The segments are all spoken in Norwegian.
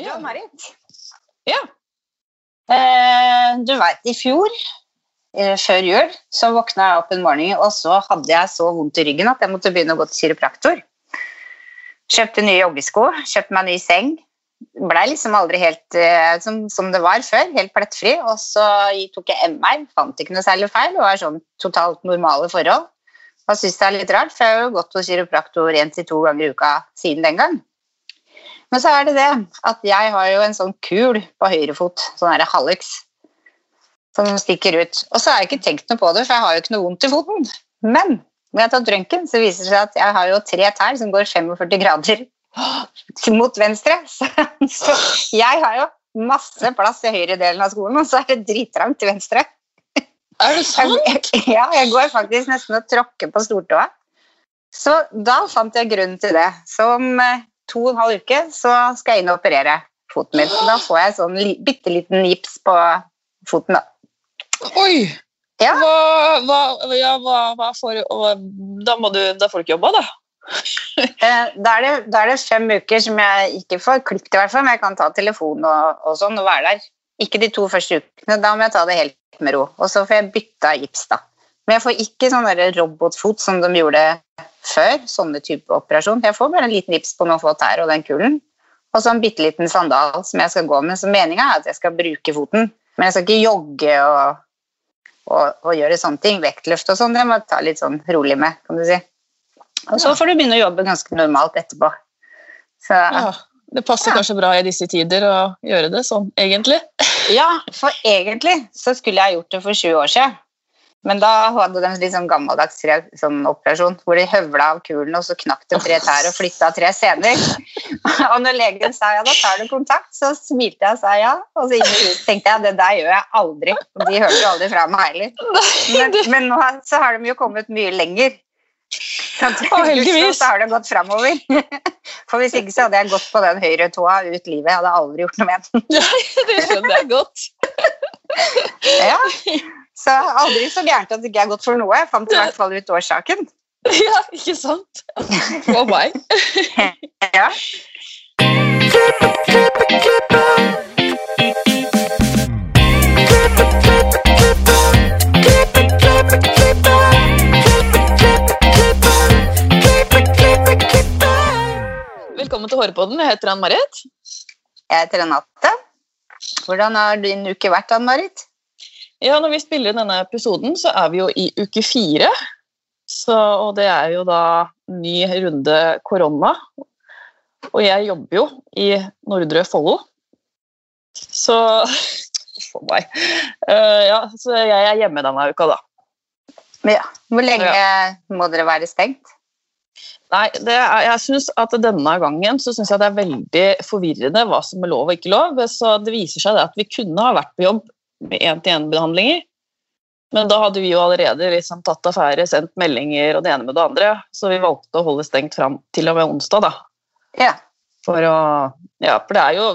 Ja, Marit. Ja. Eh, du veit, i fjor, eh, før jul, så våkna jeg opp en morgen, og så hadde jeg så vondt i ryggen at jeg måtte begynne å gå til kiropraktor. Kjøpte nye joggesko, kjøpte meg ny seng. Blei liksom aldri helt eh, som, som det var før, helt plettfri. Og så tok jeg MR, fant ikke noe særlig feil, og var sånn totalt normale forhold. Og syns det er litt rart, for jeg har jo gått hos kiropraktor én til to ganger i uka siden den gang. Men så er det det at jeg har jo en sånn kul på høyre fot, sånn derre hallux, som stikker ut. Og så har jeg ikke tenkt noe på det, for jeg har jo ikke noe vondt i foten. Men når jeg har tatt røntgen, så viser det seg at jeg har jo tre tær som går 45 grader mot venstre. Så, jeg har jo masse plass i høyre delen av skolen, og så er det drittrangt til venstre. Er det sant? Ja, jeg går faktisk nesten og tråkker på stortåa. Så da fant jeg grunnen til det. Så om eh, to og en halv uke så skal jeg inn og operere foten min. Da får jeg sånn bitte liten gips på foten, da. Oi! Ja. Hva, hva, ja, hva, får da, må du, da får du ikke jobba, da. Eh, Da er, det, da er det fem uker som jeg ikke får klippet, i hvert fall, men jeg kan ta telefon og, og sånn og være der. Ikke de to første ukene, da må jeg ta det helt med ro. Og så får jeg bytta gips, da. Men jeg får ikke sånn robotfot som de gjorde før, sånne type operasjon. Jeg får bare en liten rips på noen få tær og den kulen. Og så en bitte liten sandal som jeg skal gå med. Så meninga er at jeg skal bruke foten, men jeg skal ikke jogge og, og, og gjøre sånne ting. Vektløft og sånn, det må jeg ta litt sånn rolig med, kan du si. Og så får du begynne å jobbe ganske normalt etterpå. Så Ja, det passer Ja. kanskje bra i disse tider å gjøre det sånn, egentlig. Ja, for egentlig så skulle jeg gjort det for 20 år siden. Men da hadde de litt sånn gammeldags tre, sånn operasjon hvor de høvla av kulen, og så knakk de tre tær og flytta tre sener. og når legen sa ja, da tar du kontakt, så smilte jeg og sa ja. Og så tenkte jeg det der gjør jeg aldri. De hørte jo aldri fra meg heller. Men, men nå så har de jo kommet mye lenger. Og heldigvis. Så har det gått framover. For hvis ikke så hadde jeg gått på den høyre tåa ut livet. Jeg hadde aldri gjort noe med den. Nei, det skjønner jeg godt. Ja. Så aldri så gærent at det ikke er godt for noe. Jeg fant i hvert fall ut årsaken. Ja, ikke sant? Oh meg. Ja. Velkommen til Hårepodden. Jeg heter Ann-Marit. Jeg heter Renate. Hvordan har din uke vært, Ann-Marit? Ja, når vi spiller denne episoden, så er vi jo i uke fire. Så, og det er jo da ny runde korona. Og jeg jobber jo i Nordre Follo. Så For meg. Uh, ja, så jeg er hjemme denne uka, da. Ja. Hvor lenge må dere være stengt? Nei, det er, jeg synes at denne gangen så synes jeg det er veldig forvirrende hva som er lov og ikke lov. Så det viser seg det at vi kunne ha vært på jobb med én-til-én-behandlinger. Men da hadde vi jo allerede liksom tatt affære, sendt meldinger og det ene med det andre. Så vi valgte å holde stengt fram til og med onsdag, da. Ja. For å Ja, for det er jo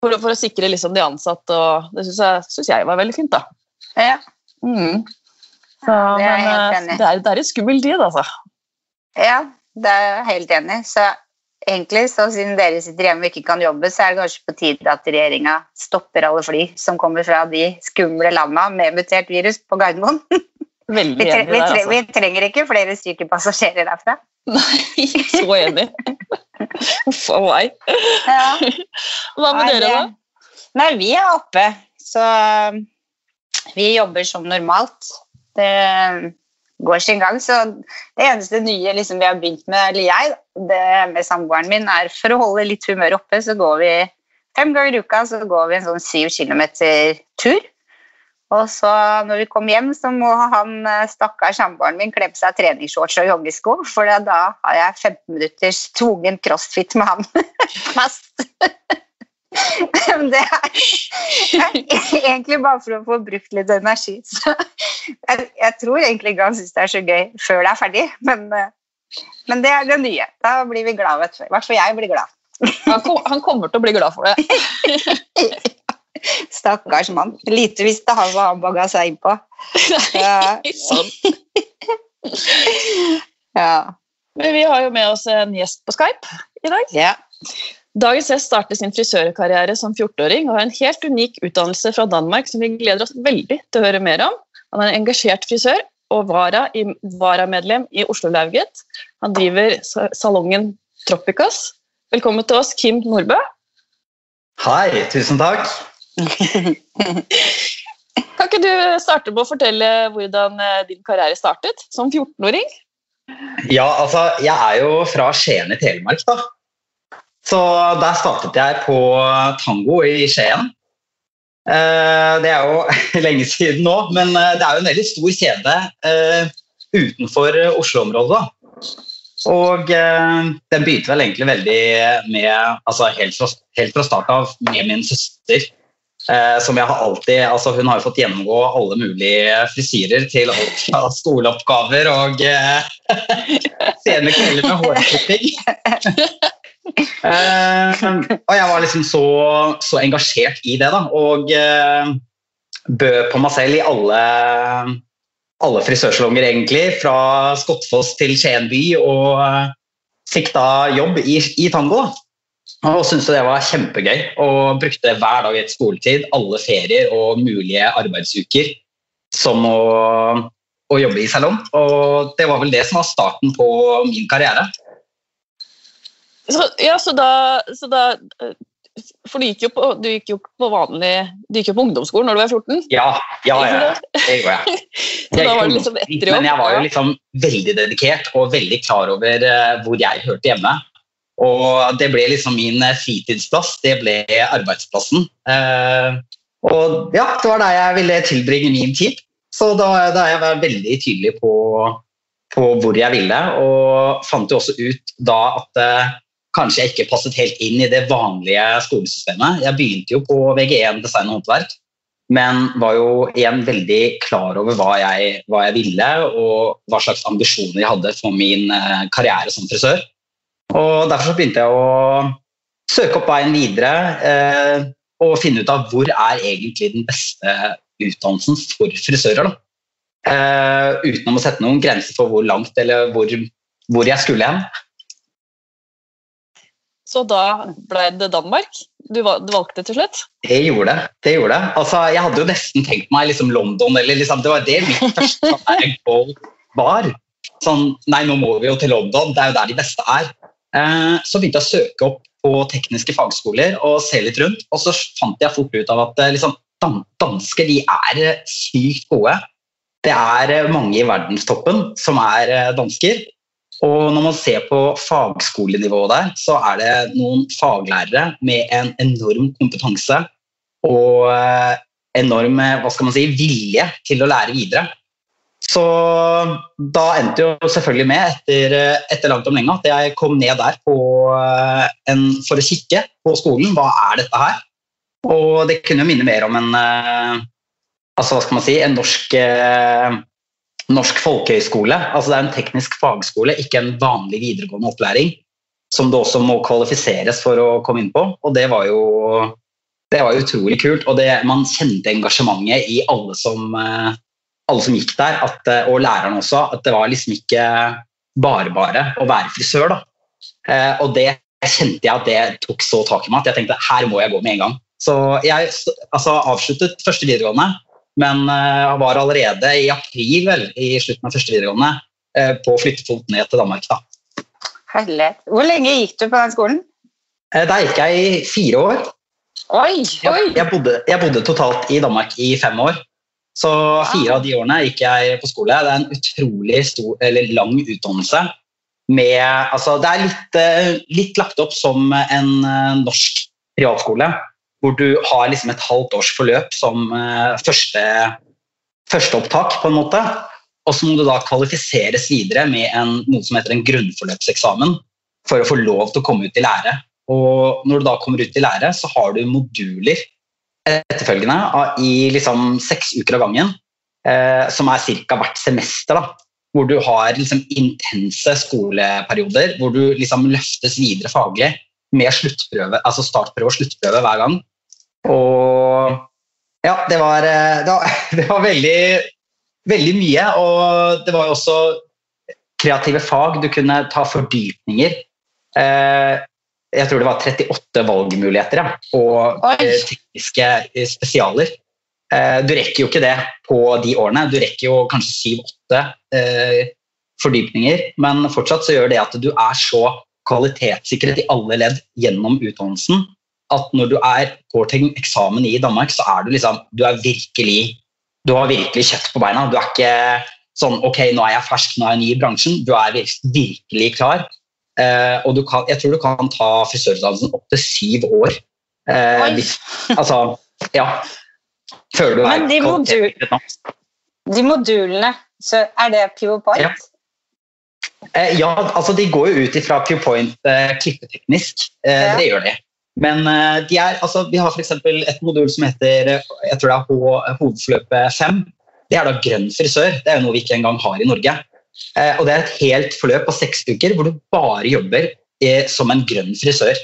For, for å sikre liksom de ansatte, og det syns jeg, synes jeg var veldig fint, da. ja. Mm. Så, det er jeg men helt eh, enig i. det det er en skummel tid, altså. Ja, det er jeg helt enig i. Så egentlig, så siden dere sitter hjemme og ikke kan jobbe, så er det kanskje på tide at regjeringa stopper alle fly som kommer fra de skumle landa med mutert virus på Gardermoen. Veldig enig vi, der, tre altså. vi trenger ikke flere syke passasjerer derfra. Nei, så enig. Uff a meg. Hva med Nei, dere, da? Nei, vi er oppe, så um, vi jobber som normalt. Det går sin gang, så det eneste nye liksom, vi har begynt med, eller jeg, det med samboeren min, er for å holde litt humør oppe, så går vi fem ganger i uka så går vi en sånn syv kilometer tur. Og så når vi kommer hjem, så må han eh, stakkars samboeren min kle på seg treningsshorts og joggesko, for da har jeg 15 minutters tvungen crossfit med han fast. Det er egentlig bare for å få brukt litt energi. Så jeg, jeg tror egentlig ikke han syns det er så gøy før det er ferdig, men, eh, men det er det nye. Da blir vi glad, vet du. I hvert fall jeg blir glad. Han, kom, han kommer til å bli glad for det. Stakkars mann. Lite visste han hva han baga seg inn på. Ja. Sånn. Ja. Men vi har jo med oss en gjest på Skype i dag. ja. Dagens gjest startet sin frisørkarriere som 14-åring og har en helt unik utdannelse fra Danmark som vi gleder oss veldig til å høre mer om. Han er en engasjert frisør og vara i, varamedlem i Oslo Lauget. Han driver salongen Tropicas. Velkommen til oss, Kim Nordbø. Hei, tusen takk. kan ikke du starte med å fortelle hvordan eh, din karriere startet som 14-åring? Ja, altså, jeg er jo fra Skien i Telemark, da. Så der startet jeg på tango i Skien. Eh, det er jo lenge siden nå, men eh, det er jo en veldig stor kjede utenfor Oslo-området. Og den begynte vel egentlig veldig med altså helt fra, helt fra start av med min søster. Eh, som jeg har alltid, altså Hun har jo fått gjennomgå alle mulige frisyrer til alt fra skoleoppgaver og eh, sene kvelder med hårklipping. eh, og jeg var liksom så, så, engasjert i det, da. Og eh, bød på meg selv i alle, alle frisørsalonger, egentlig. Fra Skottfoss til Skien by, og eh, fikk da jobb i, i tango. da. Og syntes det var kjempegøy og brukte hver dag etter skoletid, alle ferier og mulige arbeidsuker som å, å jobbe i salong. Og det var vel det som var starten på min karriere. Så, ja, så da, så da For du gikk jo på, du gikk jo på vanlig Du gikk jo på ungdomsskolen når du var 14? Ja, ja, ja det gjorde jeg. så da var det liksom etter jobb? Men jeg var jo liksom veldig dedikert og veldig klar over uh, hvor jeg hørte hjemme. Og det ble liksom min eh, fritidsplass, det ble arbeidsplassen. Eh, og ja, det var der jeg ville tilbringe min tid. Så da, da jeg var veldig tydelig på, på, hvor jeg ville, og fant jo også ut da at eh, kanskje jeg ikke passet helt inn i det vanlige skolesystemet. Jeg begynte jo på VG1 design og håndverk, men var jo igjen veldig klar over hva jeg, hva jeg ville, og hva slags ambisjoner jeg hadde for min eh, karriere som frisør. Og Derfor begynte jeg å søke opp veien videre eh, og finne ut av hvor er egentlig den beste utdannelsen for frisører. Eh, utenom å sette noen grenser for hvor langt eller hvor, hvor jeg skulle hen. Så da ble det Danmark? Du, valgte til slutt? Det gjorde det. det gjorde det. Altså, jeg hadde jo nesten tenkt meg liksom London, eller liksom, det var det mitt første goal var. Sånn, nei, nå må vi jo til London, det er jo der de beste er. Eh, så begynte jeg å søke opp på tekniske fagskoler og se litt rundt. Og så fant jeg fort ut av at eh, liksom, dansker de er eh, sykt gode. Det er mange i verdenstoppen som er dansker. Og når man ser på fagskolenivået der, så er det noen faglærere med en enorm kompetanse og enorm hva skal man si, vilje til å lære videre. Så da endte jo selvfølgelig med, etter, etter langt om lenge, at jeg kom ned der eh, en, for å kikke på skolen. Hva er dette her? Og det kunne jo minne mer om en eh, altså hva skal man si, en norsk, eh, norsk folkehøyskole. Altså det er en teknisk fagskole, ikke en vanlig videregående opplæring. Som det også må kvalifiseres for å komme inn på. Og det var jo det var utrolig kult. Og det, man kjente engasjementet i alle som alle som gikk der, at, eh, og læreren også, at det var liksom ikke bare bare å være frisør. da. Eh, og det kjente jeg at det tok så tak i meg at jeg tenkte her må jeg gå med en gang. Så jeg altså, avsluttet første videregående, men uh, var allerede i april vel, i slutten av første videregående uh, på flyttefot ned til Danmark. da. Herlighet. Hvor lenge gikk du på den skolen? Uh, der gikk jeg i fire år. Oi, oi. Jeg, bodde, jeg bodde totalt i Danmark i fem år. Så fire av de årene gikk jeg på skole. Det er en utrolig stor, lang utdannelse. Med, altså, det er litt, eh, litt, lagt opp som en eh, norsk privatskole, hvor du har liksom et halvt års forløp som eh, første, førsteopptak, på en måte. Og så må du da kvalifiseres videre med en, noe som heter en grunnforløpseksamen for å få lov til å komme ut i lære. Og når du da kommer ut i lære, så har du moduler etterfølgende i liksom seks uker av gangen, eh, som er ca. hvert semester. Da, hvor du har liksom intense skoleperioder hvor du liksom løftes videre faglig med altså startprøve og sluttprøve hver gang. Og ja, det var, eh, det var, det var veldig, veldig mye. Og det var også kreative fag. Du kunne ta fordypninger. Eh, jeg tror det var 38 valgmuligheter ja, og eh, tekniske spesialer. Du rekker jo ikke det på de årene. Du rekker jo kanskje syv-åtte fordypninger, men fortsatt så gjør det at du er så kvalitetssikret i alle ledd gjennom utdannelsen at når du er, går til eksamen i Danmark, så er du liksom Du er virkelig Du har virkelig kjøtt på beina. Du er ikke sånn Ok, nå er jeg fersk, nå er jeg ny i bransjen. Du er virkelig klar. Eh, og du kan, jeg tror du kan ta frisørutdannelsen opp til syv år. Eh, hvis, altså, ja. Før du Men er de modul-. De modulene, så er det pivot point? Ja. Eh, ja, altså de går jo ut ifra PewPoint eh, klippeteknisk. Eh, Ja. Det gjør de. Men eh, de er, altså, vi har f.eks. et modul som heter eh, jeg tror det er hovedforløpet 5. Det er da grønn frisør. Det er jo noe vi ikke engang har i Norge. Eh, og det er et helt forløp på seks uker hvor du bare jobber som en grønn frisør.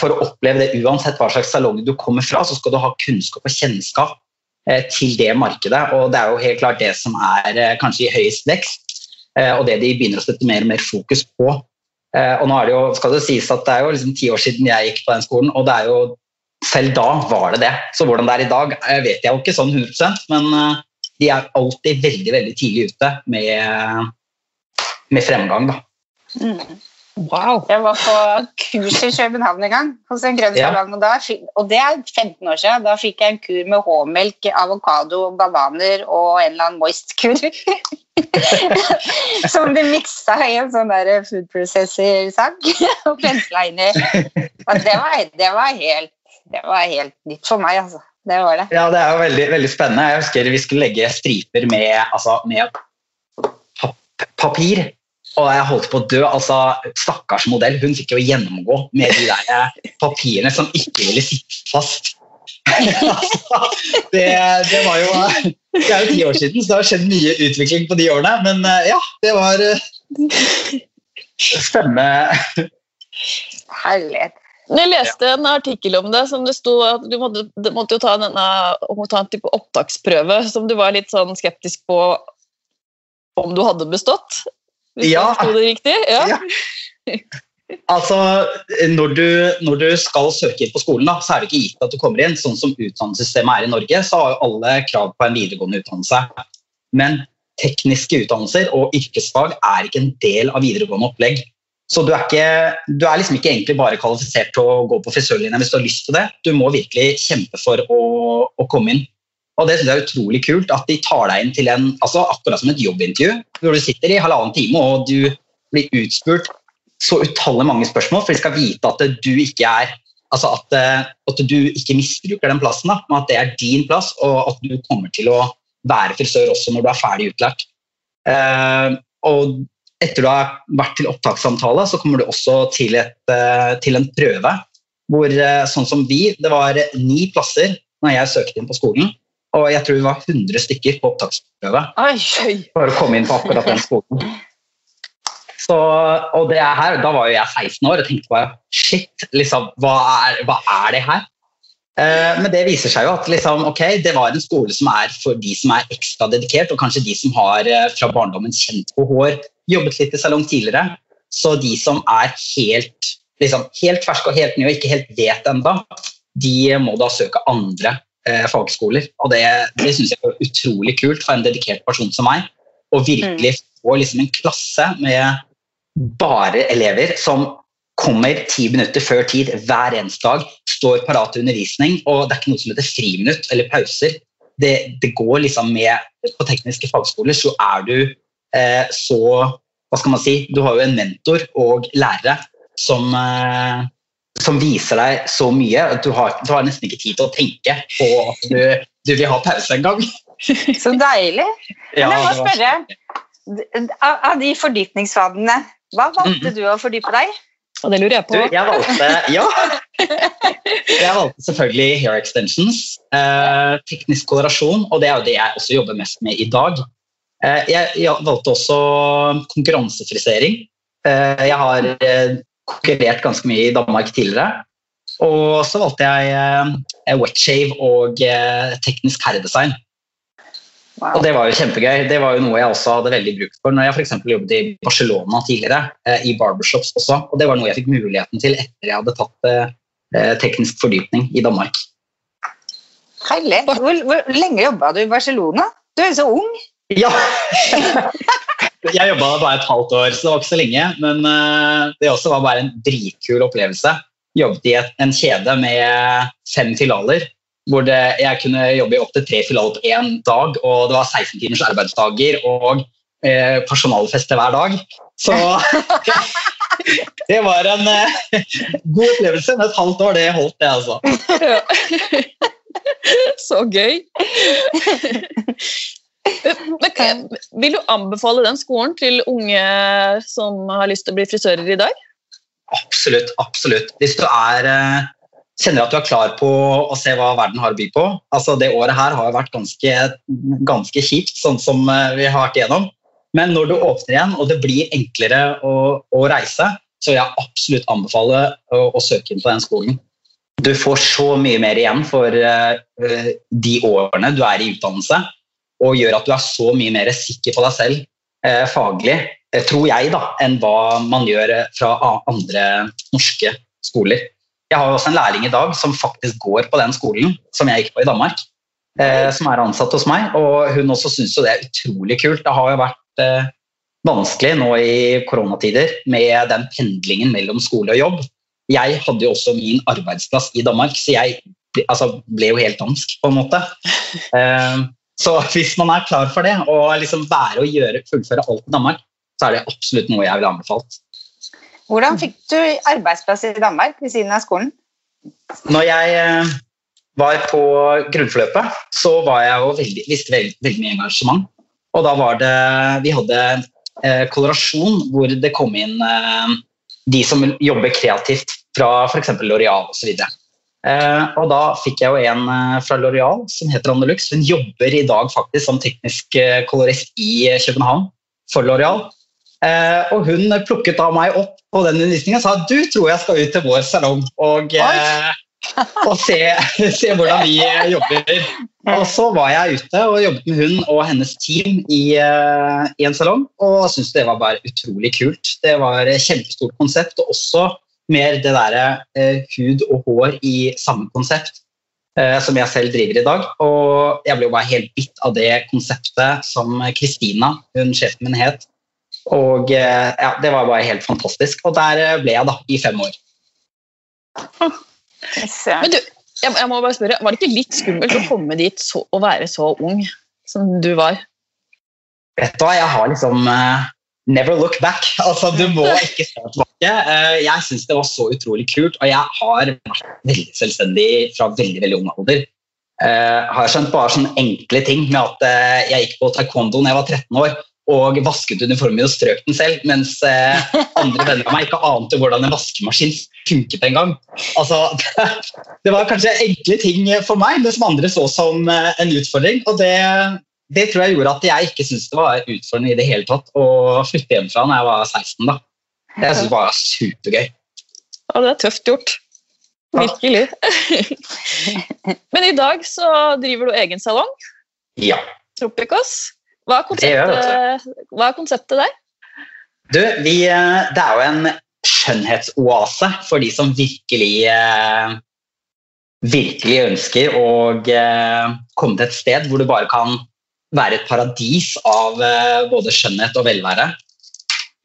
For å oppleve det uansett hva slags salong du kommer fra, så skal du ha kunnskap og kjennskap til det markedet. Og det er jo helt klart det som er kanskje i høyest vekst. Og det de begynner å sette mer og mer fokus på. Eh, og nå er det jo, skal det jo sies at det er jo liksom ti år siden jeg gikk på den skolen, og det er jo selv da var det det. Så hvordan det er i dag, eh, vet jeg jo ikke sånn 100% men eh, de er alltid veldig veldig tidlig ute med, med fremgang. da. Mm. Wow. Jeg var på kurs i København en gang, hos en grønn Ja. og, da, og det er 15 år siden. Da fikk jeg en kur med H-melk, avokado, bananer og en eller annen moist-kur. Som de miksa i en sånn der food processor-sang og pensla inn i. Det var, det, var helt, det var helt nytt for meg, altså. Det var det. Ja, det er jo veldig, veldig spennende. Jeg husker vi skulle legge striper med, altså, med pap papir. Og jeg holdt på å dø. altså Stakkars modell. Hun fikk jo gjennomgå med de der papirene som ikke ville sitte fast. Det, det var jo Det er jo ti år siden, så det har skjedd mye utvikling på de årene. Men eh, ja, det var eh, spennende. Herlighet. Jeg leste en artikkel om det som det sto at du måtte, du måtte jo ta, denne, om ta en type opptaksprøve som du var litt sånn skeptisk på om du hadde bestått. Hvis Ja. jeg forsto det riktig? Ja. Ja. Altså, når du, når du skal søke inn på skolen, da, så er det ikke gitt at du kommer inn. Sånn som utdannelsessystemet er i Norge, så har jo alle krav på en videregående utdannelse. Men tekniske utdannelser og yrkesfag er ikke en del av videregående opplegg. Så du er, ikke, du er liksom ikke egentlig bare kvalifisert til å gå på frisørlinja hvis du har lyst til det. Du må virkelig kjempe for å, å komme inn. Og det synes jeg er utrolig kult at de tar deg inn til en, altså akkurat som et jobbintervju, hvor du sitter i halvannen time og du blir utspurt så utallig mange spørsmål, for de skal vite at du ikke er altså at, eh, at du ikke misbruker den plassen, da, men at det er din plass, og at du kommer til å være frisør også når du er ferdig utlært. Eh, og etter du har vært til opptakssamtale, så kommer du også til, et, eh, til en prøve. Hvor, eh, sånn som vi, det var ni plasser når jeg søkte inn på skolen, og jeg tror vi var 100 stykker på opptaksprøve Oi, for å komme inn på akkurat den skolen. Så, og det er her, Da var jo jeg 16 år og tenkte bare shit, liksom, hva er, hva er det her? Eh, men det viser seg jo at liksom, okay, det var en skole som er for de som er ekstra dedikert, og kanskje de som har eh, fra barndommen kjent på hår, jobbet litt i salong tidligere. Så de som er helt, liksom, helt ferske og helt nye og ikke helt vet ennå, de må da søke andre eh, fagskoler. Og det, det syns jeg er utrolig kult for en dedikert person som meg. Å virkelig få liksom en klasse med bare elever som kommer ti minutter før tid hver eneste dag, står parat til undervisning, og det er ikke noe som heter friminutt eller pauser. Det, det går liksom med På tekniske fagskoler så er du eh, så Hva skal man si? Du har jo en mentor og lærere som eh, som viser deg så mye at du har, du har nesten ikke tid til å tenke på at du, du vil ha pause en gang. så deilig. Men jeg må spørre, av de fordypningsfagene, hva valgte du å fordype deg? Og det lurer jeg Du, på. jeg valgte Ja! Jeg valgte selvfølgelig hair extensions, eh, teknisk kolorasjon, og det er jo det jeg også jobber mest med i dag. Eh, jeg, jeg valgte også konkurransefrisering. Eh, jeg har eh, konkurrert ganske mye i Danmark tidligere. Og så valgte jeg eh, wetshave og eh, teknisk herredesign. Og det var jo kjempegøy. Det var jo noe jeg også hadde veldig bruk for når jeg eksempel jobbet i Barcelona tidligere, eh, i barbershops også. Og det var noe jeg fikk muligheten til etter jeg hadde tatt eh, teknisk fordypning i Danmark. Herlig. Hvor, hvor lenge jobba du i Barcelona? Du er jo så ung. Ja! jeg jobba der bare et halvt år, så det var ikke så lenge. Men eh, det også var bare en dritkul opplevelse. Jobbet i et, en kjede med fem filialer hvor det, jeg kunne jobbe i opptil tre filialer på én dag, og det var 16 timers arbeidsdager og eh, personalfeste hver dag. Så det var en eh, god opplevelse. Men et halvt år, det holdt, det, altså. Så gøy. Men, vil du anbefale den skolen til unge som har lyst til å bli frisører i dag? Absolutt. absolutt. Hvis du er, eh, kjenner at du er klar på å se hva verden har å by på altså Det året her har vært ganske, ganske kjipt, sånn som eh, vi har vært igjennom. Men når du åpner igjen og det blir enklere å, å reise, så vil jeg absolutt anbefale å, å, søke inn på den skolen. Du får så mye mer igjen for uh, de årene du er i utdannelse og gjør at du er så mye mer sikker på deg selv uh, faglig, tror jeg, da, enn hva man gjør fra andre norske skoler. Jeg har også en lærling i dag som faktisk går på den skolen som jeg gikk på i Danmark. Eh, som er ansatt hos meg, og hun også syns det er utrolig kult. Det har jo vært eh, vanskelig nå i koronatider med den pendlingen mellom skole og jobb. Jeg hadde jo også min arbeidsplass i Danmark, så jeg altså, ble jo helt dansk, på en måte. Eh, så hvis man er klar for det, og liksom være og gjøre, fullføre alt i Danmark, så er det absolutt noe jeg ville anbefalt. Hvordan fikk du arbeidsplass i Danmark ved siden av skolen? Når jeg eh, var på grunnforløpet, så var jeg jo veldig, veldig, veldig mye engasjement. Og da var det Vi hadde eh, kolorasjon hvor det kom inn eh, de som jobber kreativt fra f.eks. Loreal osv. Eh, og da fikk jeg jo en eh, fra Loreal som heter Anne Lux. Hun jobber i dag faktisk som teknisk eh, kolorist i København for Loreal. Og hun plukket da meg opp på den undervisningen og sa du tror jeg skal ut til vår salong og, og se, se, hvordan vi jobber. Og så var jeg ute og jobbet med hun og hennes team i, i en salong og syntes det var bare utrolig kult. Det var et kjempestort konsept. og også mer det derre eh, hud og hår i samme konsept eh, som jeg selv driver i dag. Og jeg ble jo bare helt bitt av det konseptet som Kristina, hun sjefen min, het. Og eh, ja, det var bare helt fantastisk. Og der eh, ble jeg da i fem år. Men du, jeg, jeg, må bare spørre, Var det ikke litt skummelt å komme dit så, og være så ung som du var? Vet du hva, jeg har liksom uh, never look back. Altså, du må ikke se tilbake. Uh, jeg syns det var så utrolig kult, og jeg har vært veldig selvstendig fra veldig veldig ung alder. Uh, har skjønt bare sånne enkle ting med at uh, jeg gikk på taekwondo da jeg var 13 år og vasket uniformen min og strøk den selv, mens eh, andre venner av meg ikke ante hvordan en vaskemaskin funket engang. Altså, det, det var kanskje enkle ting for meg, men som andre så som en utfordring. og det det tror jeg gjorde at jeg ikke syntes det var utfordrende i det hele tatt å flytte hjemmefra da jeg var 16. da. Det syntes jeg var supergøy. Ja, det er tøft gjort. Virkelig. Men i dag så driver du egen salong. Ja. Tropikos. Hva er konseptet, hva er konseptet der? Du, vi, eh, det er jo en skjønnhetsoase for de som virkelig eh, virkelig ønsker å eh, komme til et sted hvor du bare kan være et paradis av både skjønnhet og velvære.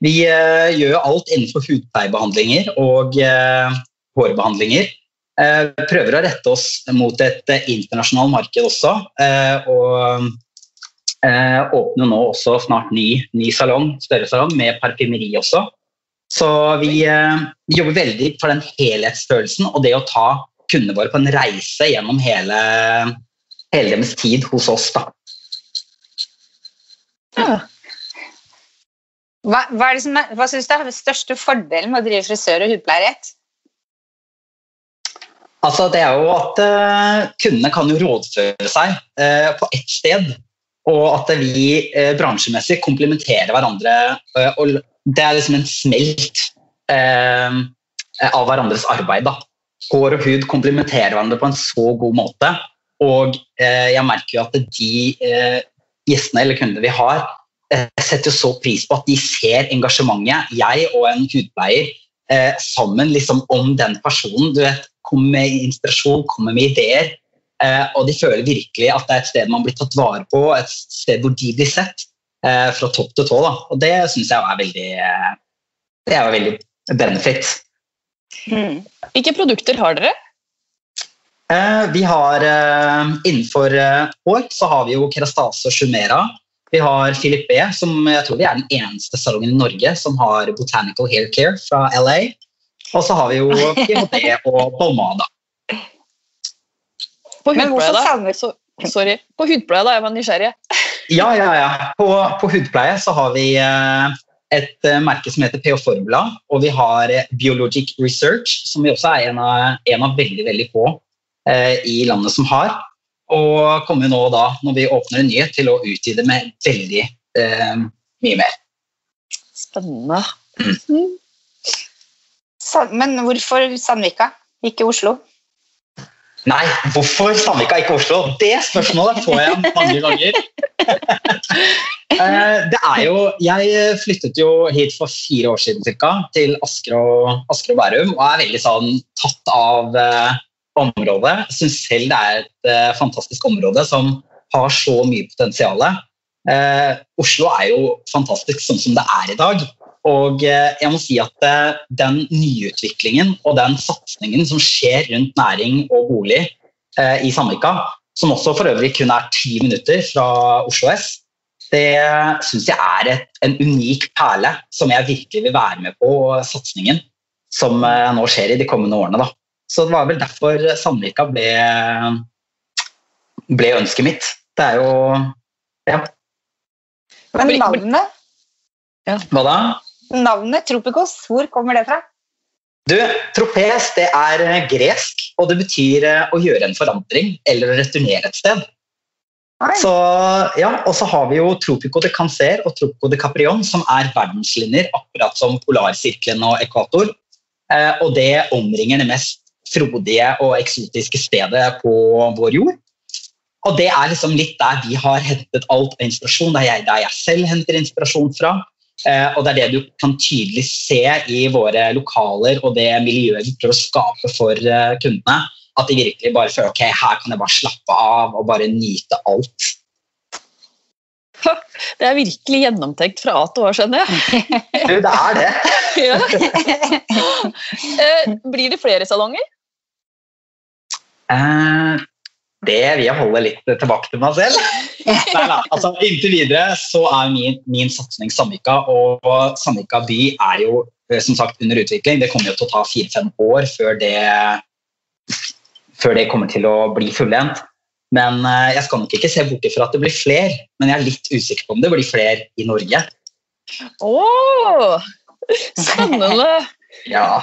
Vi gjør alt innenfor hudpleiebehandlinger og eh, hårbehandlinger. Prøver å rette oss mot et internasjonalt marked også. Og åpner nå også snart ny, ny salong, større salong med parfymeri også. Så vi, eh, jobber veldig for den helhetsfølelsen og det å ta kundene våre på en reise gjennom hele, hele deres tid hos oss. Da. Hva, hva, er det som hva syns du er den største fordelen med å drive frisør og hudpleier ett? Altså, det er jo at uh, kundene kan jo rådføre seg uh, på ett sted. Og at vi eh, bransjemessig komplementerer hverandre. og Det er liksom en smelt av hverandres arbeid. Da. Hår og hud komplementerer hverandre på en så god måte. Og jeg merker jo at de gjestene eller kundene vi har, eh, setter så pris på at de ser engasjementet jeg og en hudpleier eh, sammen liksom om den personen. du vet, Kommer med inspirasjon, kommer med ideer. Eh, og de føler virkelig at det er et sted man blir tatt vare på, et sted hvor de blir sett eh, fra topp til tå. Da. Og det syns jeg er veldig eh, det er veldig benefit. Mm. Hvilke produkter har dere? Eh, vi har Innenfor hår så har vi jo Kerastase og Shumera. Vi har Philip B, som jeg tror vi er den eneste salongen i Norge som har Botanical Hair Care fra LA. Og så har vi jo PHD og Balmada. På hudpleie, da? Så, sorry. På hudpleie, da? Jeg var nysgjerrig. Ja, ja, ja. På, på hudpleie så har vi eh, et eh, merke som heter PH Formula, og vi har eh, Biologic Research, som vi også er en av, en av veldig, veldig få eh, i landet som har. Og kommer nå da, når vi åpner en nyhet, til å utvide med veldig eh, mye mer. Spennende. Mm. Men hvorfor Sandvika, ikke Oslo? Nei, hvorfor Sandvika, ikke Oslo? Det spørsmålet får jeg mange ganger. Eh, det er jo, Jeg flyttet jo hit for fire år siden cirka, til Asker og, Asker og Bærum og er veldig sånn tatt av eh, området. Syns selv det er et eh, fantastisk område som har så mye potensial. Eh, Oslo er jo fantastisk sånn som det er i dag. Og eh, jeg må si at eh, den nyutviklingen og den satsingen som skjer rundt næring og bolig eh, i Sandvika, som også for øvrig kun er ti minutter fra Oslo S, det syns jeg er et, en unik perle som jeg virkelig vil være med på, satsingen som nå skjer i de kommende årene. Da. Så det var vel derfor Sandvika ble, ble ønsket mitt. Det er jo Ja. Men navnet? Ja. Hva da? Navnet Tropikos, hvor kommer det fra? Du, Tropes det er eh, gresk, og det betyr eh, å gjøre en forandring eller å returnere et sted. Så, ja, og så har vi jo Tropico de Cancer og Tropico de Caprion, som er verdenslinjer, akkurat som polarsirkelen og ekvator. Eh, og det omringer det mest frodige og eksotiske stedet på vår jord. Og det er liksom litt der vi har hentet alt av inspirasjon. Det er jeg, der jeg selv henter inspirasjon fra. Eh, og det er det du kan tydelig se i våre lokaler og det miljøet vi prøver å skape for eh, kundene. At de virkelig bare føler ok, her kan jeg bare slappe av og bare nyte alt. Det er virkelig gjennomtenkt fra A til Å, skjønner jeg. Du, det er det. Ja. Eh, blir det flere salonger? Eh, det vil jeg holde litt tilbake til meg selv. Nei, nei, altså Inntil videre så er min, min satsing Sandvika, og Sandvika by er jo eh, som sagt under utvikling. Det kommer jo til å ta fire-fem år før det, før det kommer til å bli fullendt. Men eh, jeg skal nok ikke se bort ifra at det blir flere, men jeg er litt usikker på om det blir flere i Norge. Oh, spennende! ja.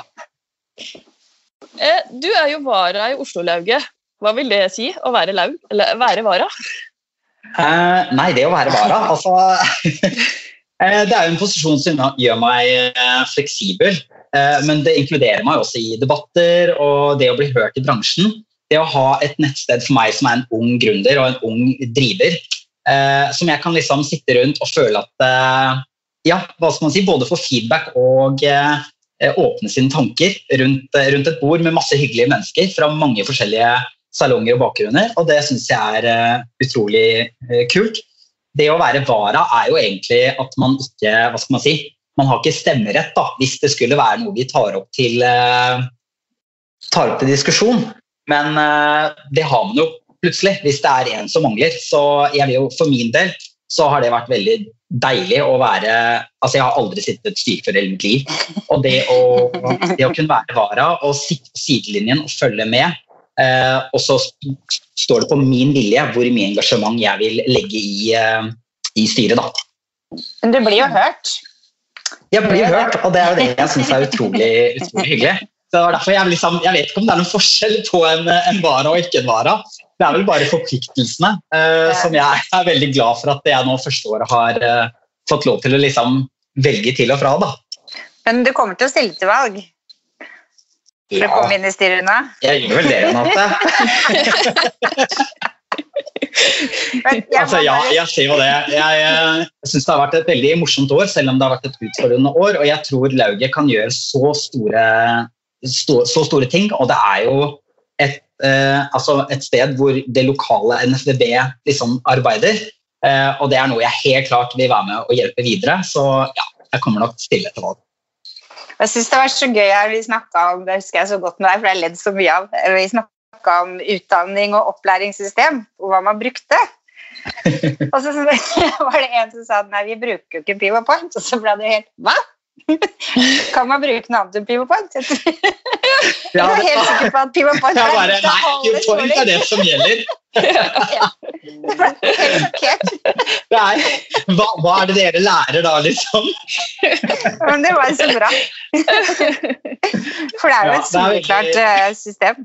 Eh, du er jo vara i Oslo-lauget. Hva vil det si å være laug, eller være vara? Uh, nei, det å være vara altså, uh, Det er jo en posisjon som gjør meg uh, fleksibel. men det inkluderer meg også i debatter og det å bli hørt i bransjen. Det å ha et nettsted for meg som er en ung gründer og en ung driver, som jeg kan liksom sitte rundt og føle at Ja, hva skal man si, både få feedback og åpne sine tanker rundt, rundt et bord med masse hyggelige mennesker fra mange forskjellige salonger og bakgrunner, og det syns jeg er uh, utrolig uh, kult. Det å være vara er jo egentlig at man ikke Hva skal man si? Man har ikke stemmerett da, hvis det skulle være noe vi tar opp til, uh, tar opp til diskusjon. Men det har man jo plutselig hvis det er en som mangler. Så jeg vil jo for min del så har det vært veldig deilig å være Altså, jeg har aldri sittet styrfører i mitt liv. Og det å, det å kunne være vara og sitte på sidelinjen og følge med Eh, og så står det på min vilje hvor mye engasjement jeg vil legge i, eh, i styret. Da. Men du blir jo hørt? Jeg blir hørt, og det er jo det jeg syns er utrolig, utrolig hyggelig. Så derfor jeg, liksom, jeg, vet ikke om det er noen forskjell på en, en vara og ikke en vara. Det er vel bare forpliktelsene eh, som jeg er veldig glad for at jeg nå første året har eh, fått lov til å liksom velge til og fra. Da. Men du kommer til å stille til valg? Ja. å komme inn i styrene? Jeg gjør vel det, Renate. Altså, ja, jeg ser jo det. Jeg, eh, jeg syns det har vært et veldig morsomt år, selv om det har vært et utfordrende år. Og jeg tror lauget kan gjøre så store, stå, så store ting. Og det er jo et, eh, altså et sted hvor det lokale NFDB liksom arbeider. Eh, og det er noe jeg helt klart vil være med og hjelpe videre. Så ja, jeg kommer nok stille til valg. Jeg synes det var så gøy her vi snakket om, det husker jeg så godt med deg, for jeg har ledd så mye av. Vi snakket om utdanning og opplæringssystem, og hva man brukte. og så var det en som sa nei, vi bruker jo ikke PivaPoint, og så ble det helt, hva? Kan man bruke noe annet enn PivoPoint? Jeg var helt sikker på at Point er bare, det nei, point er det som gjelder. Jeg ble helt sjokkert. Det er, hva, hva er det dere lærer da, liksom? Men det var så bra. For det er jo et det soleklart eh, system.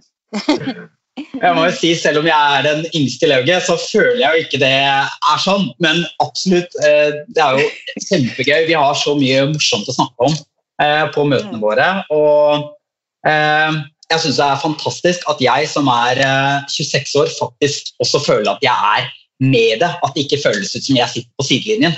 Jeg må jo si, Selv om jeg er den yngste i lauget, så føler jeg jo ikke det er sånn. Men absolutt, eh, det er jo kjempegøy. Vi har så mye morsomt å snakke om eh, på møtene Mm. våre. Og eh, jeg syns det er fantastisk at jeg som er eh, 26 år, faktisk også føler at jeg er med det. At det ikke føles ut som jeg sitter på sidelinjen.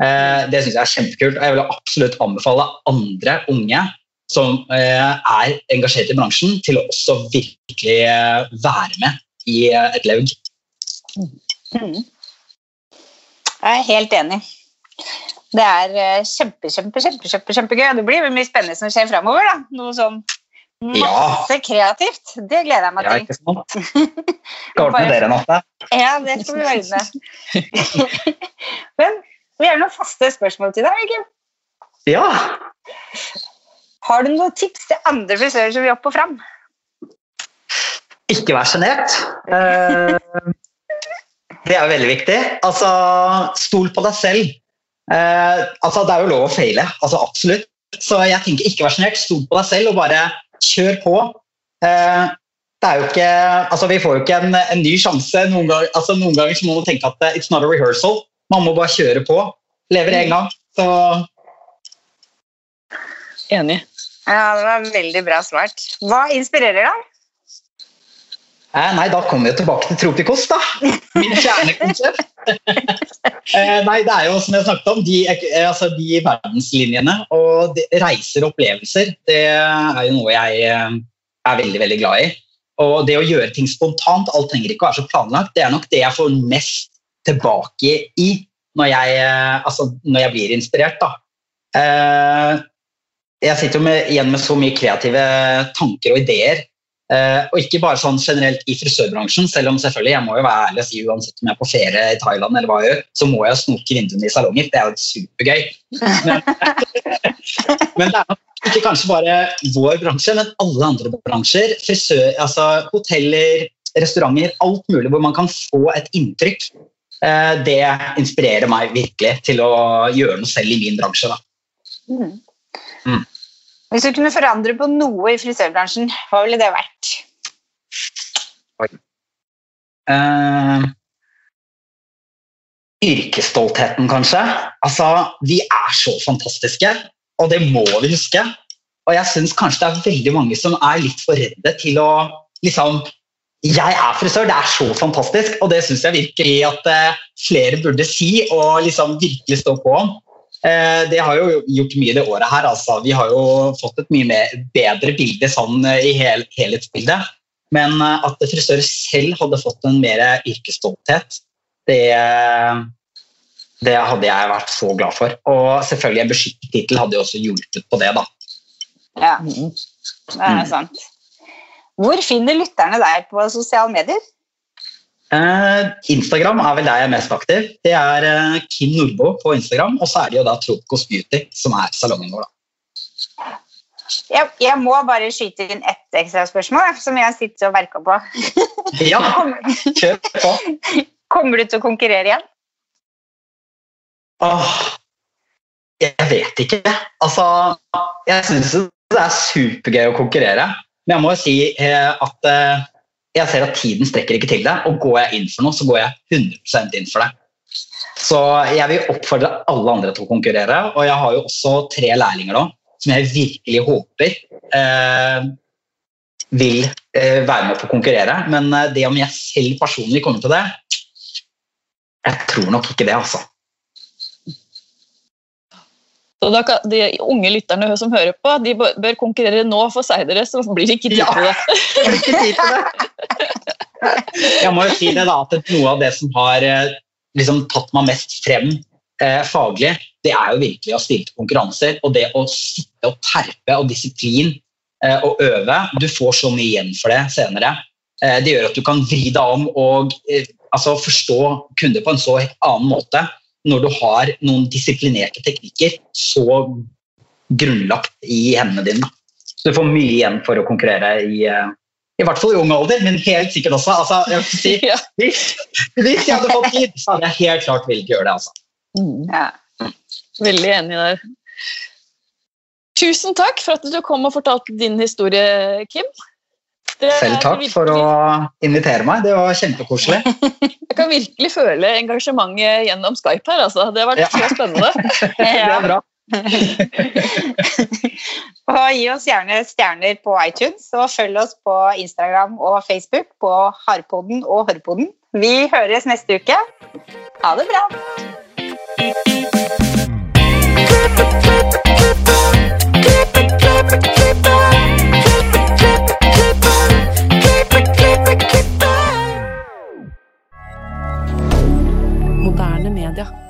Det syns jeg er kjempekult. Og jeg vil absolutt anbefale andre unge som eh, er engasjert i bransjen, til å også virkelig eh, være med i eh, et laug. Mm. Jeg er helt enig. Det er kjempe, kjempe, kjempe, kjempe, kjempegøy. Det blir mye spennende som skjer framover. Noe sånn masse kreativt. Det gleder jeg meg til. Ja, ikke sant? Skal ordne dere natta. Ja, det skal vi ordne. Men vi har noen faste spørsmål til deg. Kim. Ja. Har du noen tips til andre frisører som vil opp og fram? Ikke vær sjenert. Eh, det er veldig viktig. Altså, stol på deg selv. Eh, altså, det er jo lov å feile. Altså, absolutt. Så jeg tenker ikke vær sjenert. Stol på deg selv og bare kjør på. Eh, det er jo ikke, altså, vi får jo ikke en, en ny sjanse. Noen, gang, altså, noen ganger så må man tenke at it's not a rehearsal. Man må bare kjøre på. Lever én gang. Så Enig. Ja, Det var veldig bra svart. Hva inspirerer deg? Eh, nei, da kommer vi tilbake til Tropikos, da. Min kjernekonsept. eh, nei, det er jo som jeg snakket om, de, eh, altså, de verdenslinjene og de, reiser og opplevelser, det er jo noe jeg eh, er veldig, veldig glad i. Og det å gjøre ting spontant, alt trenger ikke å være så planlagt, det er nok det jeg får mest tilbake i når jeg, eh, altså, når jeg blir inspirert. da. Eh, jeg sitter jo med, igjen med så mye kreative tanker og ideer. Eh, og ikke bare sånn generelt i frisørbransjen, selv om selvfølgelig jeg må jo være ærlig og si uansett om jeg er på ferie i Thailand, eller hva jeg gjør, så må jeg snoke vinduene i salonger. Det er jo supergøy. Men, men det er nok ikke kanskje bare vår bransje, men alle andre bransjer. Frisør, altså hoteller, restauranter, alt mulig hvor man kan få et inntrykk. Eh, det inspirerer meg virkelig til å gjøre noe selv i min bransje. da. Mm. Mm. Hvis du kunne forandre på noe i frisørbransjen, hva ville det vært? Eh, yrkesstoltheten, kanskje. Altså, vi er så fantastiske, og det må vi huske. Og jeg syns kanskje det er veldig mange som er litt for redde til å liksom Jeg er frisør, det er så fantastisk, og det syns jeg virkelig at eh, flere burde si og liksom virkelig stå på om. Eh, det har jo gjort mye det året her. Altså. Vi har jo fått et mye mer, bedre bilde sånn, eh, i hel, helhetsbildet. Men eh, at frisører selv hadde fått en mer yrkesstolthet, det, det hadde jeg vært så glad for. Og selvfølgelig en beskyttet tittel hadde jo også hjulpet på det. da. Ja, Mm. det er sant. Hvor finner lytterne deg på sosiale medier? Eh, Instagram er vel der jeg er mest aktiv. Det er eh, Kim Nordbo på Instagram, og så er det jo da Tropicos Beauty som er salongen vår. da. Jeg, jeg må bare skyte inn ett ekstra spørsmål som jeg sitter og verker på. Ja, kjør på! kommer du til å konkurrere igjen? Åh, jeg vet ikke. Altså, jeg syns det er supergøy å konkurrere. Men jeg må jo si eh, at jeg ser at tiden strekker ikke til det. Og går jeg inn for noe, så går jeg 100% inn for det. Så jeg vil oppfordre alle andre til å konkurrere. Og jeg har jo også tre lærlinger nå som jeg virkelig håper eh, vil eh, være med på å konkurrere. Men eh, det om jeg selv personlig kommer til det, Jeg tror nok ikke det, altså. Så da kan De unge lytterne som hører på, de bør konkurrere nå for seinere så blir det ikke tid til det. det blir ikke tid til det. Jeg må jo si det da, at noe av det som har eh, liksom, tatt meg mest frem eh, faglig, det er jo virkelig å stille til konkurranser. Og det å sitte og terpe og disiplin eh, og øve. Du får så mye igjen for det senere. Eh, det gjør at du kan vri deg om og eh, altså, forstå kunder på en så annen måte når du har noen disiplinerte teknikker så grunnlagt i hendene dine. Så du får mye igjen for å konkurrere i, eh, i hvert fall i ung alder, men helt sikkert også. Altså, jeg vil si, Ja. hvis, hvis jeg hadde fått tid, så hadde jeg helt klart villet gjøre det. Altså. Mm. Ja. Veldig enig der. Tusen takk for at du kom og fortalte din historie, Kim. Det Selv takk for å invitere meg. Det var kjempekoselig. Jeg kan virkelig føle engasjementet gjennom Skype her. Altså. Det har vært Ja. så spennende. Det er bra. Og gi oss gjerne stjerner på iTunes, og følg oss på Instagram og Facebook på Harpoden og Horpoden. Vi høres neste uke. Ha det bra! Moderne media.